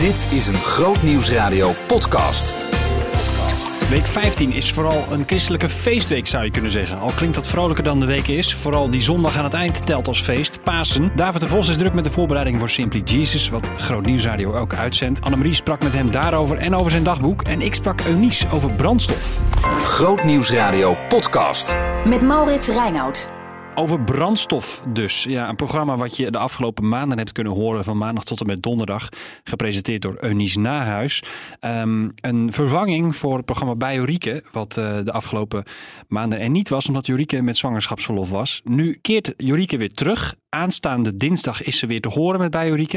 Dit is een Groot Nieuwsradio podcast. Week 15 is vooral een christelijke feestweek, zou je kunnen zeggen. Al klinkt dat vrolijker dan de week is. Vooral die zondag aan het eind telt als feest, Pasen. David de Vos is druk met de voorbereiding voor Simply Jesus, wat Groot Nieuwsradio ook uitzendt. Annemarie sprak met hem daarover en over zijn dagboek. En ik sprak Eunice over brandstof. Groot Nieuwsradio podcast. Met Maurits Reinoud. Over brandstof dus. Ja, een programma wat je de afgelopen maanden hebt kunnen horen van maandag tot en met donderdag. Gepresenteerd door Eunice Nahuis. Ehm, een vervanging voor het programma bij. Wat eh, de afgelopen maanden er niet was omdat Jorike met zwangerschapsverlof was. Nu keert Jorike weer terug. Aanstaande dinsdag is ze weer te horen met bij Jorike.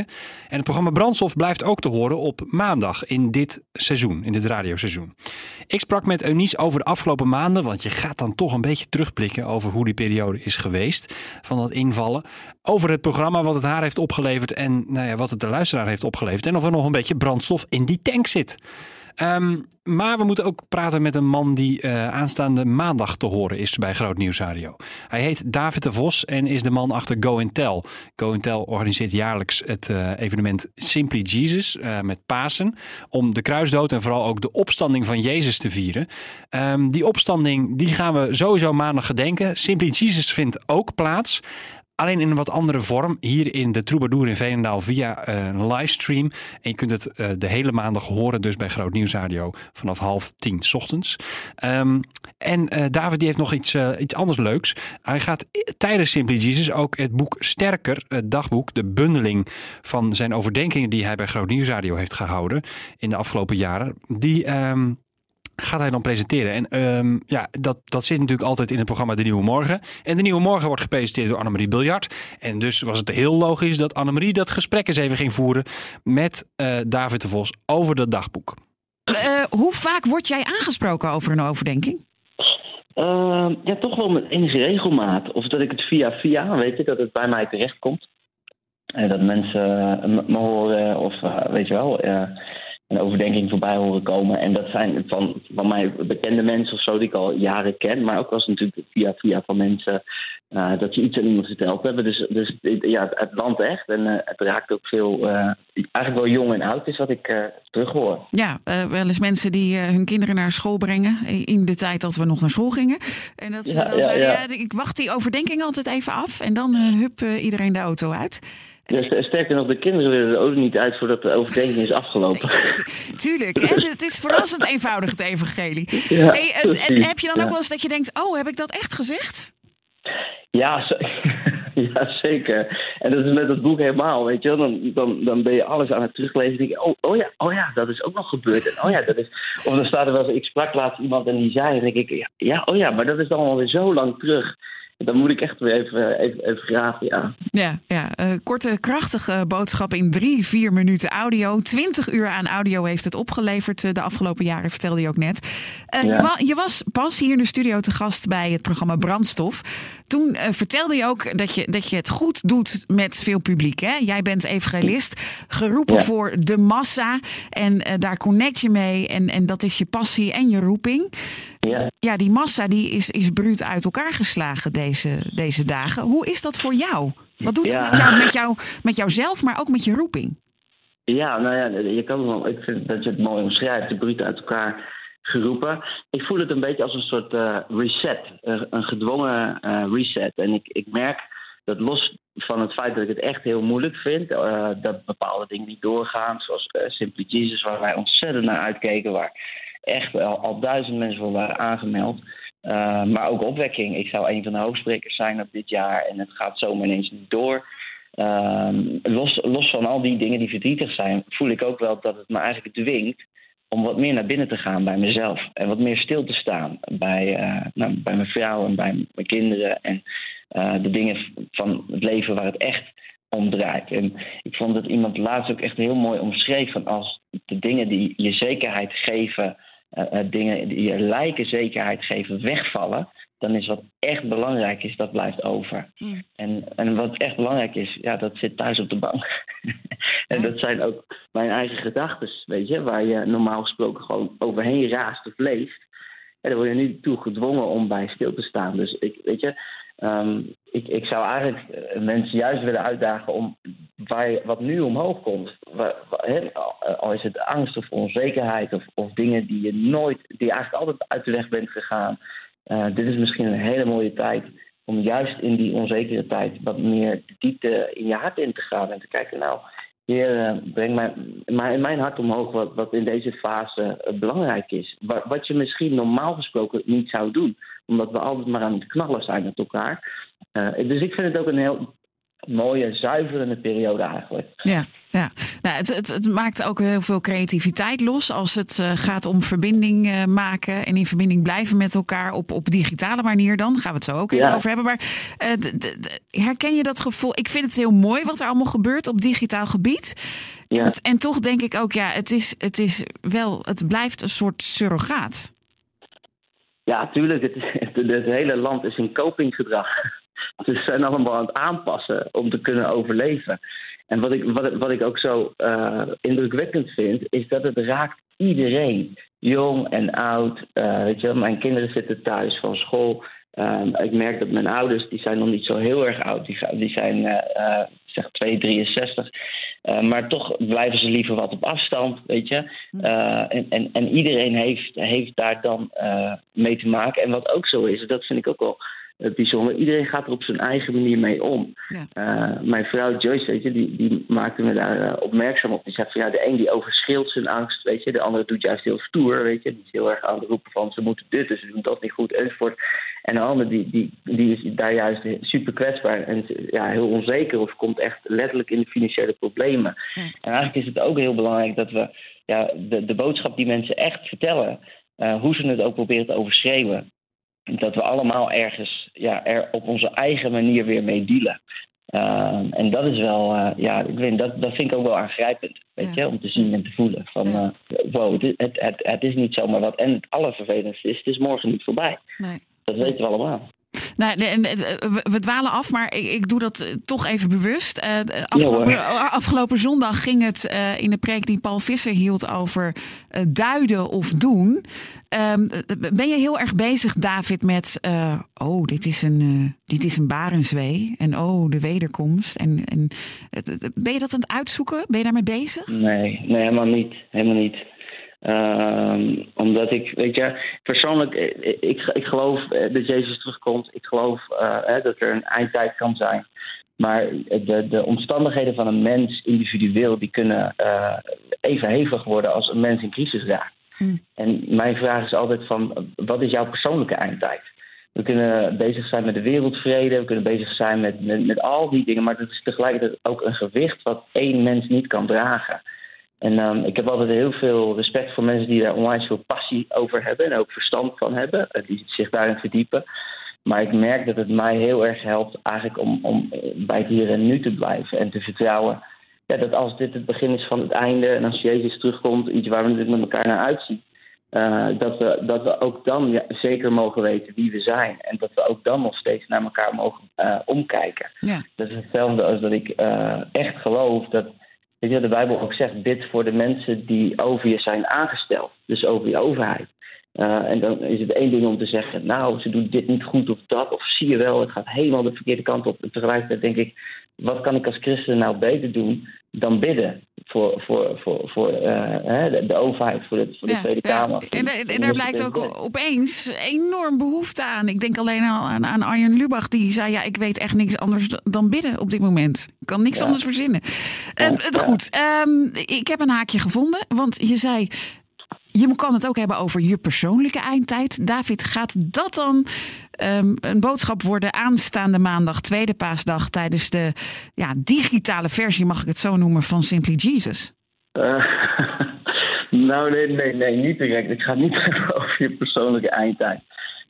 En het programma Brandstof blijft ook te horen op maandag in dit seizoen, in dit radioseizoen. Ik sprak met Eunice over de afgelopen maanden, want je gaat dan toch een beetje terugblikken over hoe die periode is geweest van dat invallen. Over het programma, wat het haar heeft opgeleverd en nou ja, wat het de luisteraar heeft opgeleverd. En of er nog een beetje brandstof in die tank zit. Ehm, maar we moeten ook praten met een man die uh, aanstaande maandag te horen is bij Groot Nieuws Radio. Hij heet David de Vos en is de man achter Go Tell. Go Tell organiseert jaarlijks het uh, evenement Simply Jesus uh, met Pasen. Om de kruisdood en vooral ook de opstanding van Jezus te vieren. Um, die opstanding die gaan we sowieso maandag gedenken. Simply Jesus vindt ook plaats. Alleen in een wat andere vorm. Hier in de Troubadour in Veenendaal via een livestream. En je kunt het uh, de hele maandag horen. Dus bij Groot Nieuwsradio vanaf half tien ochtends. Um, en uh, David die heeft nog iets, iets anders leuks. Hij gaat tijdens Simply Jesus ook het boek Sterker, het dagboek. De bundeling van zijn overdenkingen die hij bij Groot Nieuwsradio heeft gehouden. In de afgelopen jaren. Die... Um, gaat hij dan presenteren. En um, ja, dat, dat zit natuurlijk altijd in het programma De Nieuwe Morgen. En De Nieuwe Morgen wordt gepresenteerd door Annemarie Biljart. En dus was het heel logisch dat Annemarie dat gesprek eens even ging voeren met uh, David de Vos over dat dagboek. Uh, hoe vaak word jij aangesproken over een overdenking? Uh, ja, toch wel met enige regelmaat. Of dat ik het via via, weet je, dat het bij mij terechtkomt. En dat mensen me horen of weet je wel een overdenking voorbij horen komen. En dat zijn van, van mij bekende mensen of zo die ik al jaren ken. Maar ook eens natuurlijk via via van mensen uh, dat je iets aan iemand verteld hebben. Dus, dus ja, het landt echt. En uh, het raakt ook veel, uh, eigenlijk wel jong en oud is wat ik terughoor. Ja, wel eens mensen die hun kinderen naar school brengen. In de tijd dat we nog naar school gingen. En dat ze Ja, dan ja, zeiden, ja. ja, ik wacht die overdenking altijd even af. En dan hup iedereen de auto uit. Ja, sterker nog, de kinderen willen er ook niet uit voordat de overdenking is afgelopen. Tu- Tuurlijk, hè? het, het is verrassend eenvoudig het evangelie. Ja, hey, het- en heb je dan ook wel eens dat je denkt, oh, heb ik dat echt gezegd? Ja, ja, zeker. En dat is met dat boek helemaal, weet je wel. Dan, dan, dan ben je alles aan het teruglezen en denk je, oh, oh, ja, oh ja, dat is ook nog gebeurd. En oh ja, dat is... Of dan staat er wel eens, ik sprak laatst iemand en die zei, en denk ik, ja, oh ja, maar dat is dan alweer zo lang terug. Dan moet ik echt weer even, even, even graven, ja. Ja, ja eh, korte, krachtige boodschap in drie, vier minuten audio. Twintig uur aan audio heeft het opgeleverd eh, de afgelopen jaren, vertelde je ook net. Eh, Ja. je, wa- je was pas hier in de studio te gast bij het programma Brandstof. Toen vertelde je ook dat je, dat je het goed doet met veel publiek. Hè? Jij bent evangelist, geroepen Ja. voor de massa. En daar connect je mee. En, en dat is je passie en je roeping. Ja. Ja, die massa die is, is bruut uit elkaar geslagen deze, deze dagen. Hoe is dat voor jou? Wat doet Ja. het met, jou, met, jou, met jouzelf, maar ook met je roeping? Ja, nou ja, je kan wel. Ik vind dat je het mooi omschrijft, de brute uit elkaar geroepen. Ik voel het een beetje als een soort eh, reset, een gedwongen eh, reset. En ik, ik merk dat los van het feit dat ik het echt heel moeilijk vind, eh, dat bepaalde dingen niet doorgaan, zoals Simply Jesus, waar wij ontzettend naar uitkeken, waar echt al, al duizend mensen voor waren aangemeld. Uh, maar ook opwekking. Ik zou een van de hoogsprekers zijn op dit jaar en het gaat zomaar ineens niet door. Um, los, los van al die dingen die verdrietig zijn, voel ik ook wel dat het me eigenlijk dwingt om wat meer naar binnen te gaan bij mezelf. En wat meer stil te staan bij, uh, nou, bij mijn vrouw en bij mijn kinderen. En uh, de dingen van het leven waar het echt om draait. En ik vond dat iemand laatst ook echt heel mooi omschreef van als de dingen die je zekerheid geven, uh, dingen die je lijken zekerheid geven, wegvallen dan is wat echt belangrijk is, dat blijft over. Mm. En, en wat echt belangrijk is, ja, dat zit thuis op de bank. en dat zijn ook mijn eigen gedachten, weet je, waar je normaal gesproken gewoon overheen raast of leeft. En daar word je nu toe gedwongen om bij stil te staan. Dus ik, weet je, Ehm, ik, ik zou eigenlijk eh, mensen juist willen uitdagen om waar je, wat nu omhoog komt. Al is het angst of onzekerheid of, of dingen die je nooit, die eigenlijk altijd uit de weg bent gegaan. Uh, dit is misschien een hele mooie tijd om juist in die onzekere tijd wat meer diepte in je hart in te gaan en te kijken, nou, Heer, uh, breng mijn, mijn hart omhoog wat, wat in deze fase uh, belangrijk is. Wat, wat je misschien normaal gesproken niet zou doen, omdat we altijd maar aan het knallen zijn met elkaar. Uh, dus ik vind het ook een heel mooie, zuiverende periode eigenlijk. Ja, ja. Nou, het, het, het, maakt ook heel veel creativiteit los als het uh, gaat om verbinding uh, maken en in verbinding blijven met elkaar op, op digitale manier dan. Gaan we het zo ook even ja. over hebben. Maar uh, herken je dat gevoel? Ik vind het heel mooi wat er allemaal gebeurt op digitaal gebied. Ja. En, en, toch denk ik ook, ja, het is, het is wel, het blijft een soort surrogaat. Ja, tuurlijk. Het, het, het hele land is in copinggedrag. Dus ze zijn allemaal aan het aanpassen om te kunnen overleven. En wat ik, wat, wat ik ook zo uh, indrukwekkend vind, is dat het raakt iedereen. Jong en oud. Uh, weet je, mijn kinderen zitten thuis van school. Um, ik merk dat mijn ouders, die zijn nog niet zo heel erg oud. Die, die zijn uh, zeg 2, 63. maar toch blijven ze liever wat op afstand, weet je. en, en, en iedereen heeft, heeft daar dan mee te maken. En wat ook zo is, dat vind ik ook wel bijzonder. Iedereen gaat er op zijn eigen manier mee om. Ja. Uh, mijn vrouw Joyce, weet je, die, die maakte me daar uh, opmerkzaam op. Die zegt van ja, de een die overschreeuwt zijn angst, weet je. De andere doet juist heel stoer, weet je. Die is heel erg aan het roepen van ze moeten dit, dus ze doen dat niet goed, enzovoort. En de ander die, die, die is daar juist super kwetsbaar en ja, heel onzeker of komt echt letterlijk in de financiële problemen. Ja. En eigenlijk is het ook heel belangrijk dat we ja, de, de boodschap die mensen echt vertellen, uh, hoe ze het ook proberen te overschreeuwen, dat we allemaal ergens ja, er op onze eigen manier weer mee dealen. Uh, en dat is wel, uh, ja, ik weet, dat, dat vind ik ook wel aangrijpend, weet ja. je, om te zien en te voelen. Van, uh, wow, het, het, het, het, is niet zomaar wat. En het allervervelendste is, het is morgen niet voorbij. Nee. Dat weten we allemaal. Nou, we dwalen af, maar ik, ik doe dat eh, toch even bewust. Uh, afgelopen, afgelopen, zondag ging het uh, in de preek die Paul Visser hield over uh, duiden of doen. Um, ben je heel erg bezig, David, met oh, dit is een, dit is een barenzwee en oh, de wederkomst. En, en ben je dat aan het uitzoeken? Ben je daarmee bezig? Nee, nee helemaal niet. Helemaal niet. Um, omdat ik, weet je, persoonlijk, ik, ik, ik geloof eh, dat Jezus terugkomt. Ik geloof uh, dat er een eindtijd kan zijn. Maar de, de omstandigheden van een mens individueel, die kunnen uh, even hevig worden als een mens in crisis raakt. Hm. En mijn vraag is altijd van, wat is jouw persoonlijke eindtijd? We kunnen bezig zijn met de wereldvrede, we kunnen bezig zijn met, met, met al die dingen, maar dat is tegelijkertijd ook een gewicht wat één mens niet kan dragen. En um, ik heb altijd heel veel respect voor mensen die daar onwijs veel passie over hebben en ook verstand van hebben, eh, die zich daarin verdiepen. Maar ik merk dat het mij heel erg helpt eigenlijk om, om bij het hier en nu te blijven en te vertrouwen ja, dat als dit het begin is van het einde en als Jezus terugkomt, iets waar we met elkaar naar uitzien, uh, dat, we, dat we ook dan ja, zeker mogen weten wie we zijn. En dat we ook dan nog steeds naar elkaar mogen uh, omkijken. Ja. Dat is hetzelfde als dat ik uh, echt geloof dat De Bijbel ook zegt, bid voor de mensen die over je zijn aangesteld. Dus over je overheid. Uh, en dan is het één ding om te zeggen, nou, ze doen dit niet goed of dat. Of zie je wel, het gaat helemaal de verkeerde kant op. En tegelijkertijd denk ik, wat kan ik als christen nou beter doen dan bidden voor, voor, voor, voor uh, de, de, overheid, voor de, voor de ja, Tweede Kamer. En, en, en daar blijkt ook opeens enorm behoefte aan. Ik denk alleen al aan, aan Arjen Lubach, die zei: Ja, ik weet echt niks anders dan bidden op dit moment. Ik kan niks anders verzinnen. Uh, goed, um, ik heb een haakje gevonden, want je zei. Je kan het ook hebben over je persoonlijke eindtijd. David, gaat dat dan um, een boodschap worden aanstaande maandag, tweede paasdag, tijdens de ja, digitale versie, mag ik het zo noemen, van Simply Jesus? Uh, nou, nee, nee, nee, niet direct. Ik ga niet hebben over je persoonlijke eindtijd.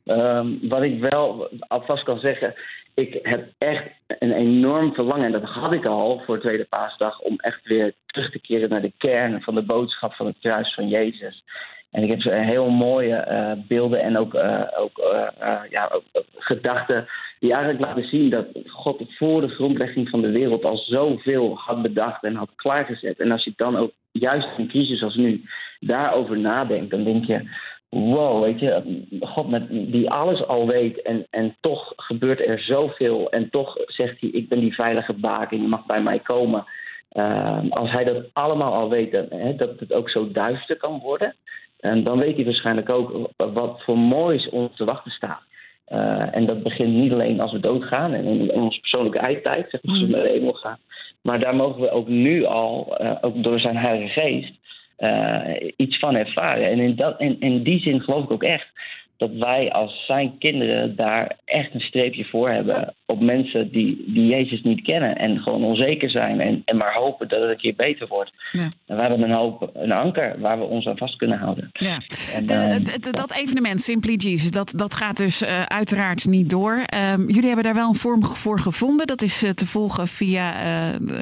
Um, wat ik wel alvast kan zeggen, ik heb echt een enorm verlangen, en dat had ik al voor Tweede Paasdag, om echt weer terug te keren naar de kern van de boodschap van het kruis van Jezus. En ik heb zo heel mooie uh, beelden en ook, uh, ook, uh, ja, ook, gedachten die eigenlijk laten zien dat God voor de grondlegging van de wereld al zoveel had bedacht en had klaargezet. En als je dan ook juist in crisis als nu daarover nadenkt, dan denk je, wow, weet je, God met, die alles al weet en, en toch gebeurt er zoveel en toch zegt hij, ik ben die veilige baken, je mag bij mij komen. Ehm, als hij dat allemaal al weet, hè, dat het ook zo duister kan worden, en dan weet hij waarschijnlijk ook wat voor moois ons te wachten staat. Uh, en dat begint niet alleen als we doodgaan en in, onze persoonlijke eindtijd, zeg maar, als we naar de hemel gaan. Maar daar mogen we ook nu al, uh, ook door zijn Heilige Geest, iets van ervaren. En in, dat, in, in die zin geloof ik ook echt dat wij als zijn kinderen daar echt een streepje voor hebben op mensen die, die Jezus niet kennen en gewoon onzeker zijn en, en maar hopen dat het een keer beter wordt. Ja. En we hebben een hoop, een anker waar we ons aan vast kunnen houden. Ja. En, uh, dat evenement Simply Jesus, dat, dat gaat dus uh, uiteraard niet door. Um, jullie hebben daar wel een vorm voor gevonden. Dat is uh, te volgen via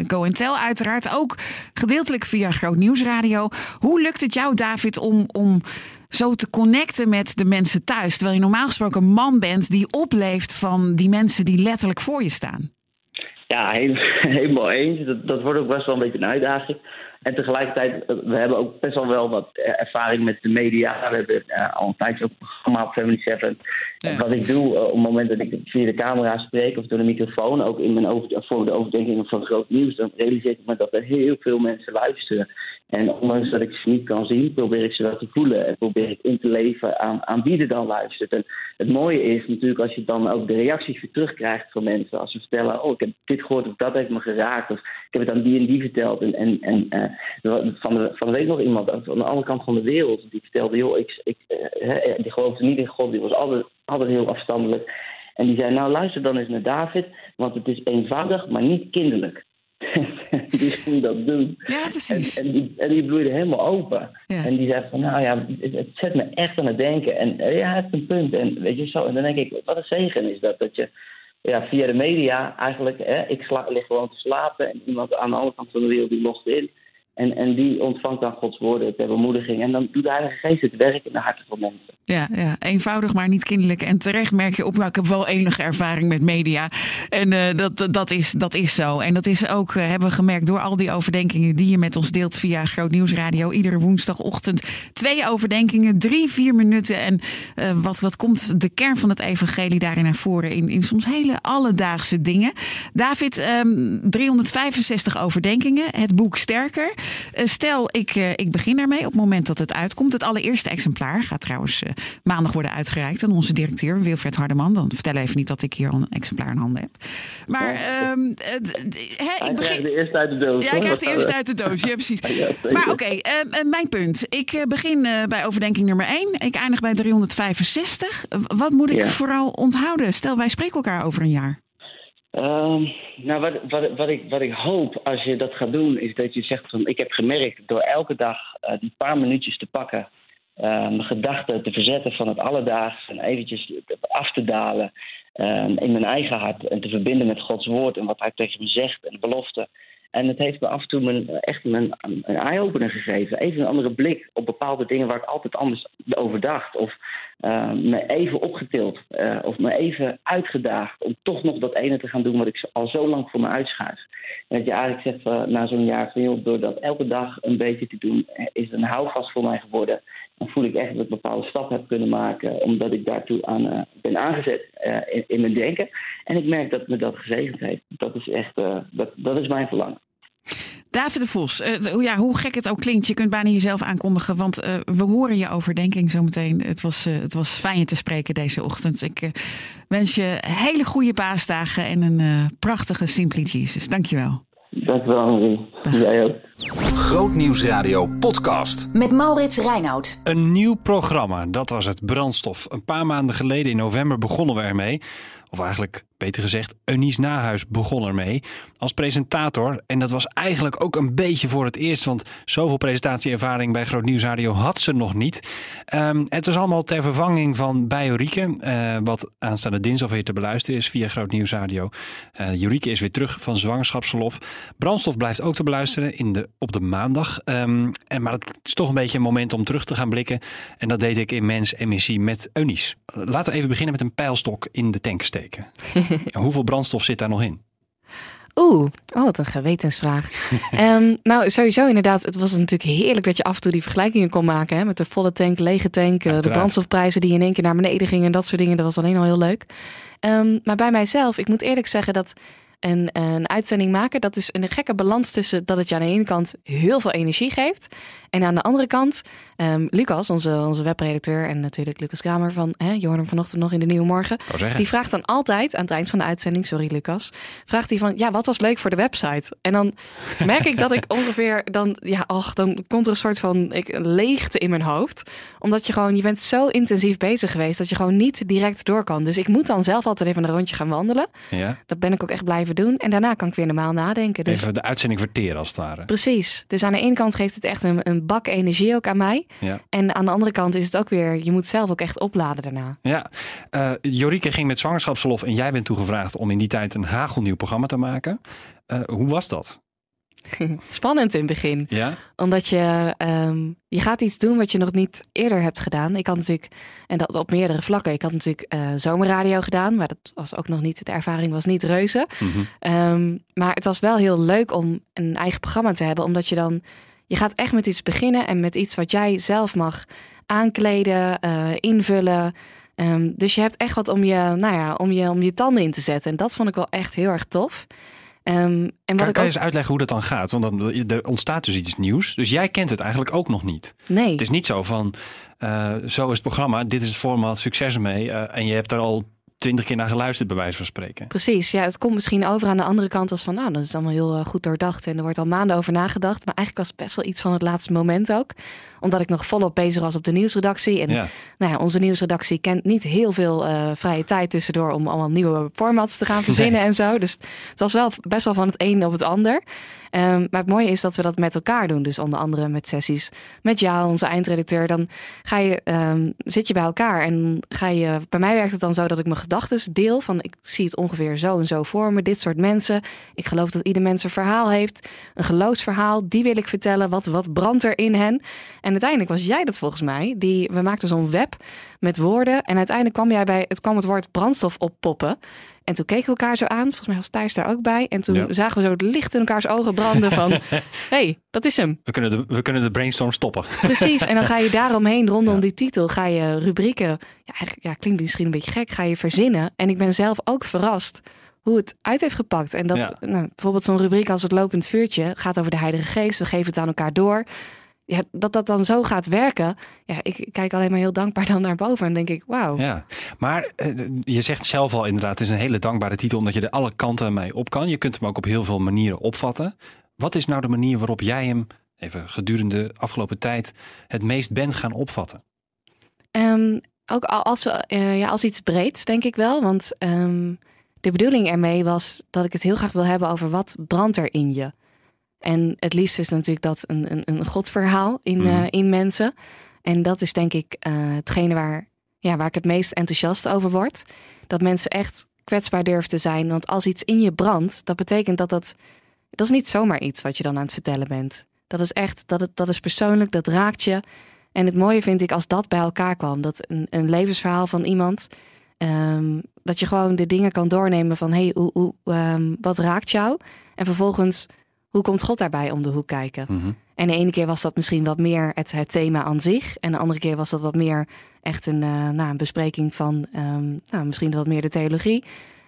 Go Tell uiteraard. Ook gedeeltelijk via Groot Nieuwsradio. Hoe lukt het jou, David, om, om zo te connecten met de mensen thuis. Terwijl je normaal gesproken een man bent die opleeft van die mensen die letterlijk voor je staan. Ja, helemaal eens. Dat, dat wordt ook best wel een beetje een uitdaging. En tegelijkertijd, eh, we hebben ook best wel wel wat ervaring met de media. We hebben uh, al een tijdje ook een op Family 7. Wat ik doe uh, op het moment dat ik via de camera spreek of door de microfoon, ook in mijn over, voor de overdenkingen van groot nieuws, dan realiseer ik me dat er heel veel mensen luisteren. En ondanks dat ik ze niet kan zien, probeer ik ze wel te voelen. En probeer ik in te leven aan, aan wie er dan luistert. En het mooie is natuurlijk als je dan ook de reacties weer terugkrijgt van mensen. Als ze vertellen, oh ik heb dit gehoord of dat heeft me geraakt. Of ik heb het aan die en die verteld. En, en, en uh, van, de, van de nog iemand aan de andere kant van de wereld. Die vertelde, joh, ik, ik, uh, die geloofde niet in God. Die was altijd, altijd heel afstandelijk. En die zei, nou luister dan eens naar David. Want het is eenvoudig, maar niet kinderlijk. die ging dat doen. Ja, precies. En, en, die, en die bloeide helemaal open. Ja. En die zei van, nou ja, het, het, zet me echt aan het denken. En uh, ja, het is een punt. En weet je zo, en dan denk ik, wat een zegen is dat, dat je ja, via de media eigenlijk, hè, ik sla, lig gewoon te slapen en iemand aan de andere kant van de wereld die lost in. En, en die ontvangt dan Gods woorden ter bemoediging. En dan doet de Heilige Geest het werk in de harten van mensen. Ja, ja, eenvoudig maar niet kinderlijk. En terecht merk je op, nou, ik heb wel enige ervaring met media. En uh, dat, dat, is, dat is zo. En dat is ook, uh, hebben we gemerkt, door al die overdenkingen die je met ons deelt via Groot Nieuwsradio. Iedere woensdagochtend twee overdenkingen, drie, vier minuten. En uh, wat, wat komt de kern van het evangelie daarin naar voren? In, in soms hele alledaagse dingen. David, um, 365 overdenkingen. Het boek Sterker. Uh, stel, ik, uh, ik begin daarmee op het moment dat het uitkomt. Het allereerste exemplaar gaat trouwens uh, maandag worden uitgereikt aan onze directeur Wilfred Hardeman. Dan vertel even niet dat ik hier al een exemplaar in handen heb. Maar oh. he, ik begin. de eerste uit de doos. Ja, ik krijg de eerste uit de doos. Ja, precies. maar oké, okay, mijn punt. Ik begin bij overdenking nummer 1. Ik eindig bij 365. Wat moet ik vooral onthouden? Stel, wij spreken elkaar over een jaar. Um, nou, wat, wat, wat, ik, wat ik hoop als je dat gaat doen, is dat je zegt van ik heb gemerkt door elke dag uh, die paar minuutjes te pakken, mijn gedachten te verzetten van het alledaags en eventjes af te dalen uh, in mijn eigen hart en te verbinden met Gods woord en wat Hij tegen me zegt en de belofte. En het heeft me af en toe mijn, echt mijn, een eye-opener gegeven. Even een andere blik op bepaalde dingen waar ik altijd anders over dacht. Of uh, me even opgetild. Uh, of me even uitgedaagd om toch nog dat ene te gaan doen wat ik al zo lang voor me uitschuif. En dat je eigenlijk zegt uh, na zo'n jaar van door dat elke dag een beetje te doen, is een houvast voor mij geworden. Dan voel ik echt dat ik een bepaalde stap heb kunnen maken, omdat ik daartoe aan ben aangezet in, in, mijn denken. En ik merk dat me dat gezegend heeft. Dat is echt, dat, dat is mijn verlangen. David de Vos, ja, hoe gek het ook klinkt, je kunt bijna jezelf aankondigen, want we horen je overdenking zometeen. Het was, het was fijn je te spreken deze ochtend. Ik wens je hele goede paasdagen en een prachtige Simply Jesus. Dankjewel. Dankjewel, Marie. Jij ook. Grootnieuwsradio podcast. Met Maurits Reinoud. Een nieuw programma, dat was het Brandstof. Een paar maanden geleden in november begonnen we ermee. Of eigenlijk beter gezegd, Eunice Nahuis begon ermee als presentator. En dat was eigenlijk ook een beetje voor het eerst, want zoveel presentatieervaring bij Groot Nieuwsradio had ze nog niet. Um, het was allemaal ter vervanging van bij Jurieke, uh, wat aanstaande dinsdag weer te beluisteren is via Groot Nieuwsradio. Uh, Jurieke is weer terug van zwangerschapsverlof. Brandstof blijft ook te beluisteren in de, op de maandag. Um, en, maar het is toch een beetje een moment om terug te gaan blikken. En dat deed ik in Mens en Missie met Eunice. Laten we even beginnen met een pijlstok in de tank steken. hoeveel brandstof zit daar nog in? Oeh, oh, wat een gewetensvraag. um, nou, sowieso inderdaad. Het was natuurlijk heerlijk dat je af en toe die vergelijkingen kon maken. Hè, met de volle tank, lege tank, uh, de brandstofprijzen die in één keer naar beneden gingen en dat soort dingen. Dat was alleen al heel leuk. Um, maar bij mijzelf, ik moet eerlijk zeggen dat een, een uitzending maken, dat is een gekke balans tussen dat het je aan de ene kant heel veel energie geeft. En aan de andere kant, um, Lucas, onze, onze webredacteur en natuurlijk Lucas Kramer van, hè, je hoorde hem vanochtend nog in de Nieuwe Morgen. Die vraagt dan altijd aan het eind van de uitzending, sorry Lucas, vraagt hij van, ja, wat was leuk voor de website? En dan merk ik dat ik ongeveer, dan, ja, och, dan komt er een soort van ik, leegte in mijn hoofd. Omdat je gewoon, je bent zo intensief bezig geweest dat je gewoon niet direct door kan. Dus ik moet dan zelf altijd even een rondje gaan wandelen. Ja. Dat ben ik ook echt blijven doen. En daarna kan ik weer normaal nadenken. Dus... Even de uitzending verteren als het ware. Precies. Dus aan de ene kant geeft het echt een, een bak energie ook aan mij. Ja. En aan de andere kant is het ook weer, je moet zelf ook echt opladen daarna. Ja. Uh, Jorike ging met zwangerschapsverlof en jij bent toegevraagd om in die tijd een hagelnieuw programma te maken. Uh, hoe was dat? Spannend in het begin. Ja? Omdat je, um, je gaat iets doen wat je nog niet eerder hebt gedaan. Ik had natuurlijk, en dat op meerdere vlakken. Ik had natuurlijk uh, zomerradio gedaan, maar dat was ook nog niet, de ervaring was niet reuze. Mm -hmm. um, maar het was wel heel leuk om een eigen programma te hebben, omdat je dan, je gaat echt met iets beginnen en met iets wat jij zelf mag aankleden, uh, invullen. Um, dus je hebt echt wat om je, nou ja, om je, om je tanden in te zetten. En dat vond ik wel echt heel erg tof. Um, en wat kan, ik kan je eens uitleggen hoe dat dan gaat? Want dan, er ontstaat dus iets nieuws. Dus jij kent het eigenlijk ook nog niet. Nee. Het is niet zo van, uh, zo is het programma, dit is het format, succes ermee. Uh, en je hebt er al twintig keer naar geluisterd, bij wijze van spreken. Precies, ja, het komt misschien over aan de andere kant als van, nou, dat is allemaal heel uh, goed doordacht en er wordt al maanden over nagedacht. Maar eigenlijk was het best wel iets van het laatste moment ook, omdat ik nog volop bezig was op de nieuwsredactie. En ja. Nou ja, onze nieuwsredactie kent niet heel veel uh, vrije tijd tussendoor om allemaal nieuwe formats te gaan verzinnen nee. en zo. Dus het was wel best wel van het een op het ander. Um, maar het mooie is dat we dat met elkaar doen. Dus onder andere met sessies met jou, onze eindredacteur. Dan ga je, um, zit je bij elkaar en ga je. Bij mij werkt het dan zo dat ik mijn gedachten deel. Van ik zie het ongeveer zo en zo voor me. Dit soort mensen. Ik geloof dat ieder mens een verhaal heeft. Een geloofsverhaal. Die wil ik vertellen. Wat, wat brandt er in hen? En uiteindelijk was jij dat volgens mij. Die, we maakten zo'n web met woorden. En uiteindelijk kwam jij bij. Het kwam het woord brandstof oppoppen. En toen keken we elkaar zo aan. Volgens mij was Thijs daar ook bij. En toen ja. zagen we zo het licht in elkaars ogen branden van... hey, dat is hem. We kunnen, de, we kunnen de brainstorm stoppen. Precies. En dan ga je daaromheen, rondom ja. die titel, ga je rubrieken... Ja, eigenlijk ja, klinkt misschien een beetje gek. Ga je verzinnen. En ik ben zelf ook verrast hoe het uit heeft gepakt. En dat nou, bijvoorbeeld zo'n rubriek als het lopend vuurtje... gaat over de Heilige Geest. We geven het aan elkaar door ja, dat dat dan zo gaat werken. Ja, ik kijk alleen maar heel dankbaar dan naar boven en denk ik, wauw. Ja, maar uh, je zegt zelf al inderdaad, het is een hele dankbare titel omdat je er alle kanten mee op kan. Je kunt hem ook op heel veel manieren opvatten. Wat is nou de manier waarop jij hem, even gedurende de afgelopen tijd, het meest bent gaan opvatten? Um, ook als, uh, ja, als iets breeds, denk ik wel. Want um, de bedoeling ermee was dat ik het heel graag wil hebben over wat brandt er in je. En het liefst is natuurlijk dat een, een, een godverhaal in, mm. uh, in mensen. En dat is denk ik uh, hetgene waar, ja, waar ik het meest enthousiast over word. Dat mensen echt kwetsbaar durven te zijn. Want als iets in je brandt, dat betekent dat dat... Dat is niet zomaar iets wat je dan aan het vertellen bent. Dat is echt, dat, het, dat is persoonlijk, dat raakt je. En het mooie vind ik als dat bij elkaar kwam. Dat een, een levensverhaal van iemand... Um, dat je gewoon de dingen kan doornemen van... hey, hoe, hoe, um, wat raakt jou? En vervolgens hoe komt God daarbij om de hoek kijken? Mm -hmm. En de ene keer was dat misschien wat meer het, het, thema aan zich. En de andere keer was dat wat meer echt een, uh, nou, een bespreking van um, nou, misschien wat meer de theologie.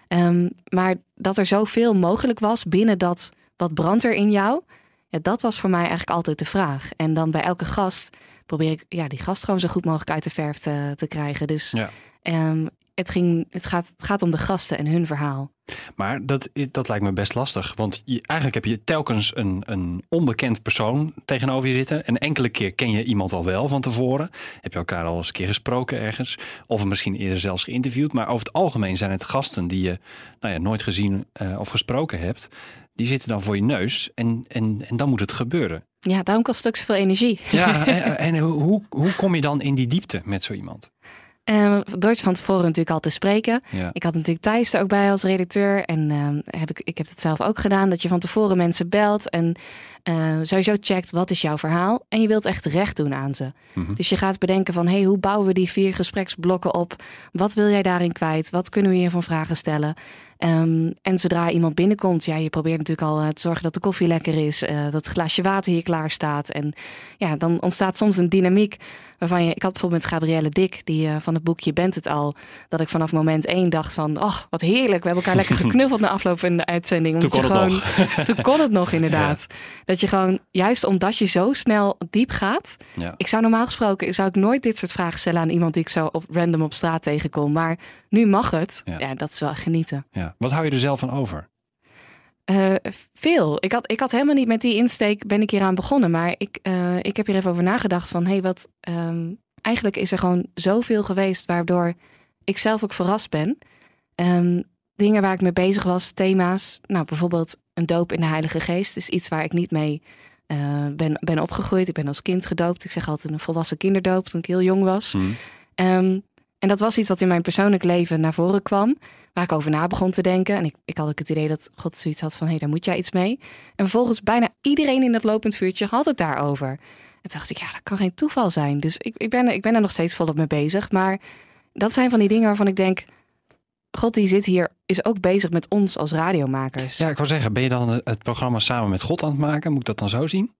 Um, maar dat er zoveel mogelijk was binnen dat wat brandt er in jou. Ja, dat was voor mij eigenlijk altijd de vraag. En dan bij elke gast probeer ik ja, die gast gewoon zo goed mogelijk uit de verf te, te krijgen. Dus ja. um, het, ging, het, gaat, het gaat om de gasten en hun verhaal. Maar dat, dat lijkt me best lastig. Want je, eigenlijk heb je telkens een, een onbekend persoon tegenover je zitten. En enkele keer ken je iemand al wel van tevoren. Heb je elkaar al eens een keer gesproken ergens. Of misschien eerder zelfs geïnterviewd. Maar over het algemeen zijn het gasten die je nou ja, nooit gezien uh, of gesproken hebt. Die zitten dan voor je neus. En, en, en dan moet het gebeuren. Ja, daarom kost het ook zoveel energie. Ja, en, en hoe, hoe kom je dan in die diepte met zo iemand? Door het van tevoren natuurlijk al te spreken. Ja. Ik had natuurlijk Thijs er ook bij als redacteur. En um, heb ik, ik heb het zelf ook gedaan. Dat je van tevoren mensen belt. En uh, sowieso checkt wat is jouw verhaal. En je wilt echt recht doen aan ze. Mm -hmm. Dus je gaat bedenken van... Hey, hoe bouwen we die vier gespreksblokken op? Wat wil jij daarin kwijt? Wat kunnen we hier van vragen stellen? Ehm, en zodra iemand binnenkomt, ja, je probeert natuurlijk al te zorgen dat de koffie lekker is, dat het glaasje water hier klaar staat. En ja, dan ontstaat soms een dynamiek waarvan je, ik had bijvoorbeeld met Gabrielle Dik, die van het boekje Bent het al, dat ik vanaf moment één dacht van, oh, wat heerlijk, we hebben elkaar lekker geknuffeld na afloop van de uitzending. Toen kon het gewoon, nog. Toen kon het nog, inderdaad. Dat je gewoon, juist omdat je zo snel diep gaat. Ja. Ik zou normaal gesproken, zou ik nooit dit soort vragen stellen aan iemand die ik zo op random op straat tegenkom. Maar nu mag het. Ja. Ja, dat is wel genieten. Ja. Wat hou je er zelf van over? Eh, veel. Ik had, ik had helemaal niet met die insteek ben ik hier aan begonnen. Maar ik, eh, ik heb hier even over nagedacht van, hé, hey, wat... ehm, eigenlijk is er gewoon zoveel geweest waardoor ik zelf ook verrast ben. Ehm, dingen waar ik mee bezig was, thema's. Nou, bijvoorbeeld een doop in de Heilige Geest is iets waar ik niet mee eh, ben, ben opgegroeid. Ik ben als kind gedoopt. Ik zeg altijd een volwassen kinderdoop toen ik heel jong was. Hm. Ehm, en dat was iets wat in mijn persoonlijk leven naar voren kwam. Waar ik over na begon te denken. En ik, ik had ook het idee dat God zoiets had van... hé, hey, daar moet jij iets mee. En vervolgens bijna iedereen in dat lopend vuurtje had het daarover. En toen dacht ik, ja, dat kan geen toeval zijn. Dus ik, ik, ben, ik ben er nog steeds volop mee bezig. Maar dat zijn van die dingen waarvan ik denk... God die zit hier, is ook bezig met ons als radiomakers. Ja, ik wou zeggen, ben je dan het programma samen met God aan het maken? Moet ik dat dan zo zien?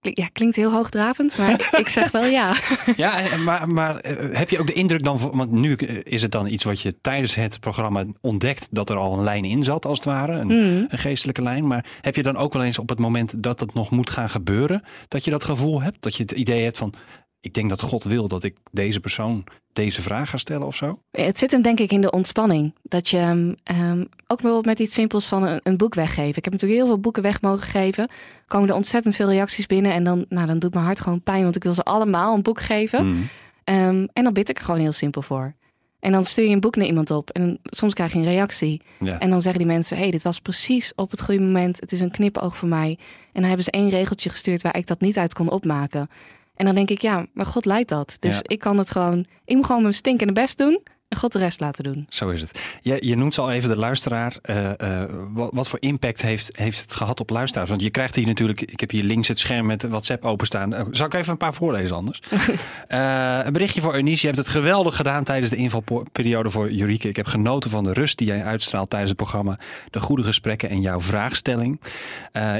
Ja klinkt heel hoogdravend, maar ik zeg wel ja. Ja, maar, maar eh, heb je ook de indruk dan, want nu eh, is het dan iets wat je tijdens het programma ontdekt dat er al een lijn in zat, als het ware, een, Hmm. een geestelijke lijn. Maar heb je dan ook wel eens op het moment dat het nog moet gaan gebeuren, dat je dat gevoel hebt? Dat je het idee hebt van, ik denk dat God wil dat ik deze persoon deze vraag ga stellen of zo? Het zit hem denk ik in de ontspanning. Dat je ehm, ook bijvoorbeeld met iets simpels van een, een boek weggeven. Ik heb natuurlijk heel veel boeken weg mogen geven. Komen er ontzettend veel reacties binnen. En dan, nou, dan doet mijn hart gewoon pijn, want ik wil ze allemaal een boek geven. Hmm. Ehm, en dan bid ik er gewoon heel simpel voor. En dan stuur je een boek naar iemand op. En soms krijg je een reactie. Ja. En dan zeggen die mensen: hey, dit was precies op het goede moment. Het is een knipoog voor mij. En dan hebben ze één regeltje gestuurd waar ik dat niet uit kon opmaken. En dan denk ik: ja, maar God leidt dat. Dus Ja. ik kan het gewoon. Ik moet gewoon mijn stinkende best doen. En God de rest laten doen. Zo is het. Je, je noemt al even de luisteraar. Eh, eh, wat, wat voor impact heeft, heeft het gehad op luisteraars? Want je krijgt hier natuurlijk, ik heb hier links het scherm met WhatsApp openstaan. Eh, zal ik even een paar voorlezen anders? Een berichtje voor Eunice. Je hebt het geweldig gedaan tijdens de invalperiode voor Jurike. Ik heb genoten van de rust die jij uitstraalt tijdens het programma. De goede gesprekken en jouw vraagstelling.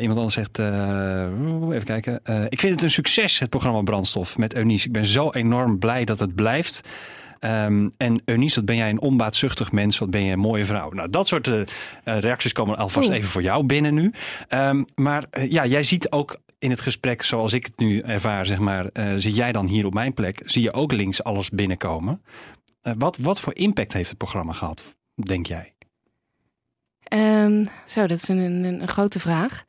Iemand anders zegt, even kijken. Ik vind het een succes, het programma Brandstof met Eunice. Ik ben zo enorm blij dat het blijft. Ehm, en Eunice, wat ben jij een onbaatzuchtig mens, wat ben je een mooie vrouw. Nou, dat soort eh, eh, reacties komen alvast Oeh. even voor jou binnen nu. Ehm, maar eh, ja, jij ziet ook in het gesprek zoals ik het nu ervaar, zeg maar, eh, zit jij dan hier op mijn plek, zie je ook links alles binnenkomen. Wat, wat voor impact heeft het programma gehad, denk jij? Ehm, zo, dat is een, een, een grote vraag.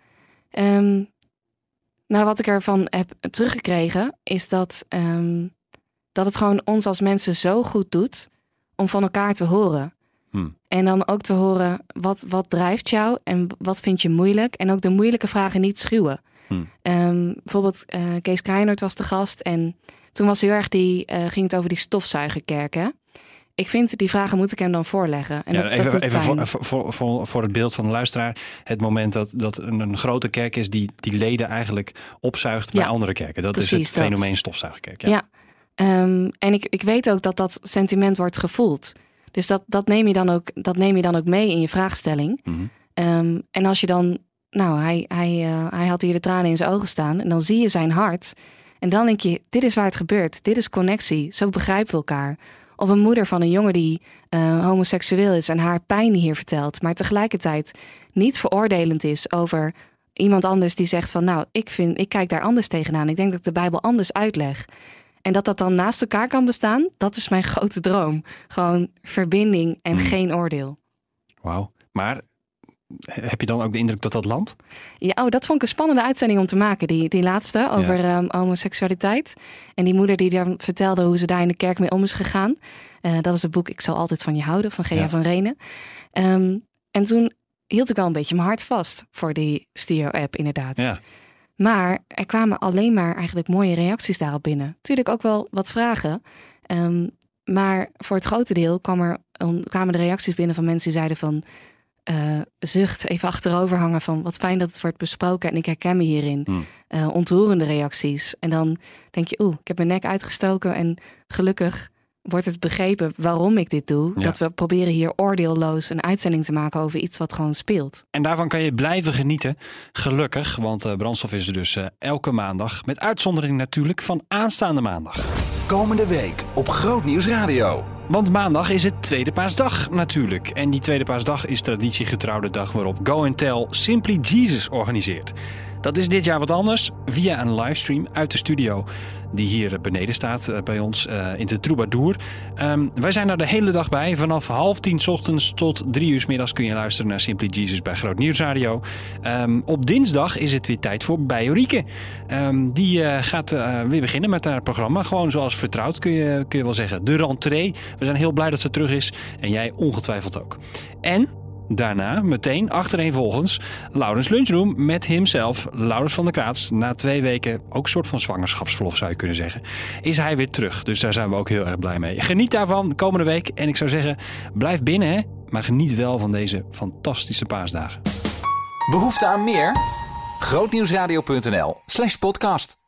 Nou, wat ik ervan heb teruggekregen, is dat, dat het gewoon ons als mensen zo goed doet om van elkaar te horen. Hmm. En dan ook te horen wat, wat drijft jou en wat vind je moeilijk. En ook de moeilijke vragen niet schuwen. Hmm. Ehm, bijvoorbeeld eh, Kees Kreinert was de gast en toen was heel erg die, eh, ging het over die stofzuigerkerken. Ik vind die vragen moet ik hem dan voorleggen. En ja, dat, dat even even voor, voor, voor, voor het beeld van de luisteraar. Het moment dat, dat een, een grote kerk is die, die leden eigenlijk opzuigt bij Ja, andere kerken. Dat is het dat. fenomeen stofzuigerkerk. Ja. Ja. Ehm, en ik, ik weet ook dat dat sentiment wordt gevoeld. Dus dat, dat, neem je dan ook, dat neem je dan ook mee in je vraagstelling. Mhm. Ehm, en als je dan, nou, hij, hij, eh, hij had hier de tranen in zijn ogen staan. En dan zie je zijn hart. En dan denk je, dit is waar het gebeurt. Dit is connectie. Zo begrijpen we elkaar. Of een moeder van een jongen die eh, homoseksueel is en haar pijn hier vertelt. Maar tegelijkertijd niet veroordelend is over iemand anders die zegt van... nou, ik, vind, ik kijk daar anders tegenaan. Ik denk dat ik de Bijbel anders uitleg. En dat dat dan naast elkaar kan bestaan, dat is mijn grote droom. Gewoon verbinding en Hmm. geen oordeel. Wauw. Maar heb je dan ook de indruk dat dat landt? Ja, oh, dat vond ik een spannende uitzending om te maken. Die, die laatste over ehm, homoseksualiteit. En die moeder die dan vertelde hoe ze daar in de kerk mee om is gegaan. Eh, dat is het boek Ik zal altijd van je houden van Gea Ja. van Renen. Ehm, en toen hield ik wel een beetje mijn hart vast voor die studio-app inderdaad. Ja. Maar er kwamen alleen maar eigenlijk mooie reacties daarop binnen. Tuurlijk ook wel wat vragen. Ehm, maar voor het grote deel kwam er, um, kwamen de reacties binnen van mensen die zeiden van... eh, zucht, even achterover hangen van wat fijn dat het wordt besproken en ik herken me hierin. Eh, ontroerende reacties. En dan denk je, oeh, ik heb mijn nek uitgestoken en gelukkig wordt het begrepen waarom ik dit doe. Ja. Dat we proberen hier oordeelloos een uitzending te maken over iets wat gewoon speelt. En daarvan kan je blijven genieten. Gelukkig, want eh, brandstof is er dus eh, elke maandag. Met uitzondering natuurlijk van aanstaande maandag. Komende week op Grootnieuws Radio. Want maandag is het Tweede Paasdag natuurlijk. En die Tweede Paasdag is traditiegetrouw de dag waarop Go and Tell Simply Jesus organiseert. Dat is dit jaar wat anders, via een livestream uit de studio die hier beneden staat eh, bij ons eh, in de Troubadour. Ehm, wij zijn er de hele dag bij. Vanaf half tien ochtends tot drie uur middags kun je luisteren naar Simply Jesus bij Groot Nieuws Radio. Ehm, op dinsdag is het weer tijd voor Bijorieke. Ehm, die eh, gaat weer beginnen met haar programma. Gewoon zoals vertrouwd kun je, kun je wel zeggen. De rentree. We zijn heel blij dat ze terug is. En jij ongetwijfeld ook. En Daarna, meteen achtereenvolgens, Laurens Lunchroom met hemzelf, Laurens van der Kraats. Na twee weken, ook een soort van zwangerschapsverlof zou je kunnen zeggen, is hij weer terug. Dus daar zijn we ook heel erg blij mee. Geniet daarvan komende week. En ik zou zeggen, blijf binnen hè, maar geniet wel van deze fantastische paasdagen. Behoefte aan meer? Grootnieuwsradio.nl slash podcast.